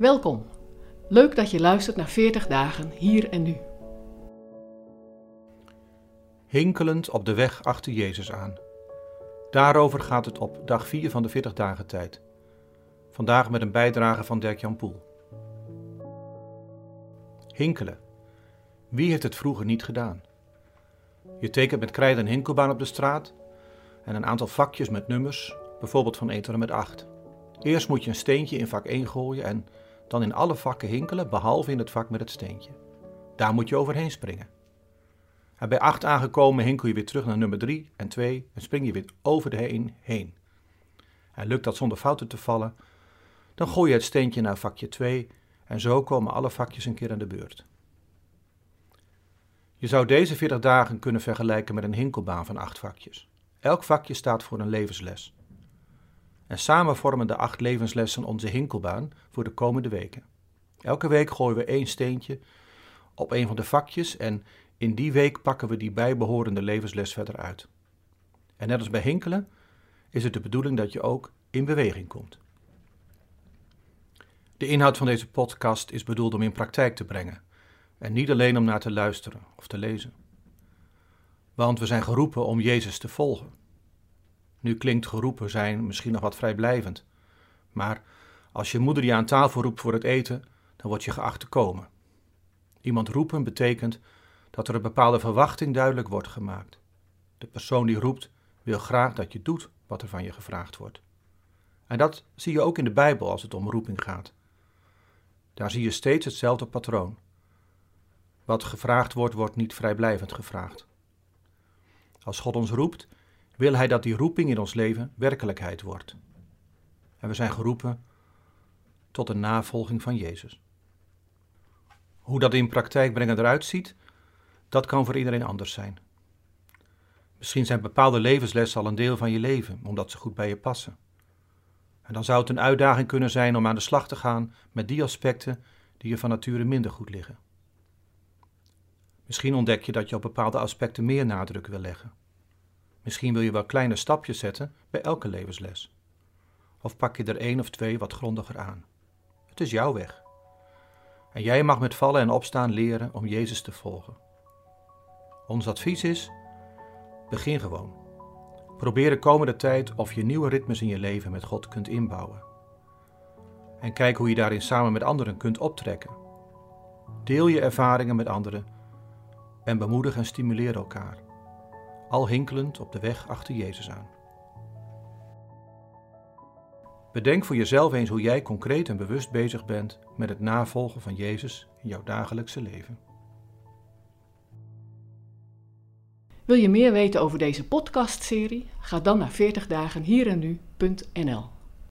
Welkom. Leuk dat je luistert naar 40 dagen hier en nu. Hinkelend op de weg achter Jezus aan. Daarover gaat het op dag 4 van de 40 dagen tijd. Vandaag met een bijdrage van Dirk-Jan Poel. Hinkelen. Wie heeft het vroeger niet gedaan? Je tekent met krijt een hinkelbaan op de straat en een aantal vakjes met nummers, bijvoorbeeld van 1 tot en met 8. Eerst moet je een steentje in vak 1 gooien en dan in alle vakken hinkelen, behalve in het vak met het steentje. Daar moet je overheen springen. En bij 8 aangekomen hinkel je weer terug naar nummer 3 en 2 en spring je weer over de heen heen. En lukt dat zonder fouten te vallen, dan gooi je het steentje naar vakje 2 en zo komen alle vakjes een keer aan de beurt. Je zou deze 40 dagen kunnen vergelijken met een hinkelbaan van 8 vakjes. Elk vakje staat voor een levensles. En samen vormen de acht levenslessen onze hinkelbaan voor de komende weken. Elke week gooien we één steentje op een van de vakjes en in die week pakken we die bijbehorende levensles verder uit. En net als bij hinkelen is het de bedoeling dat je ook in beweging komt. De inhoud van deze podcast is bedoeld om in praktijk te brengen en niet alleen om naar te luisteren of te lezen. Want we zijn geroepen om Jezus te volgen. Nu klinkt geroepen zijn misschien nog wat vrijblijvend, maar als je moeder je aan tafel roept voor het eten, dan word je geacht te komen. Iemand roepen betekent dat er een bepaalde verwachting duidelijk wordt gemaakt. De persoon die roept wil graag dat je doet wat er van je gevraagd wordt. En dat zie je ook in de Bijbel als het om roeping gaat. Daar zie je steeds hetzelfde patroon. Wat gevraagd wordt, wordt niet vrijblijvend gevraagd. Als God ons roept, wil Hij dat die roeping in ons leven werkelijkheid wordt. En we zijn geroepen tot een navolging van Jezus. Hoe dat in praktijk brengen eruit ziet, dat kan voor iedereen anders zijn. Misschien zijn bepaalde levenslessen al een deel van je leven, omdat ze goed bij je passen. En dan zou het een uitdaging kunnen zijn om aan de slag te gaan met die aspecten die je van nature minder goed liggen. Misschien ontdek je dat je op bepaalde aspecten meer nadruk wil leggen. Misschien wil je wel kleine stapjes zetten bij elke levensles. Of pak je er één of twee wat grondiger aan. Het is jouw weg. En jij mag met vallen en opstaan leren om Jezus te volgen. Ons advies is: begin gewoon. Probeer de komende tijd of je nieuwe ritmes in je leven met God kunt inbouwen. En kijk hoe je daarin samen met anderen kunt optrekken. Deel je ervaringen met anderen en bemoedig en stimuleer elkaar, al hinkelend op de weg achter Jezus aan. Bedenk voor jezelf eens hoe jij concreet en bewust bezig bent met het navolgen van Jezus in jouw dagelijkse leven. Wil je meer weten over deze podcastserie? Ga dan naar 40dagenhierennu.nl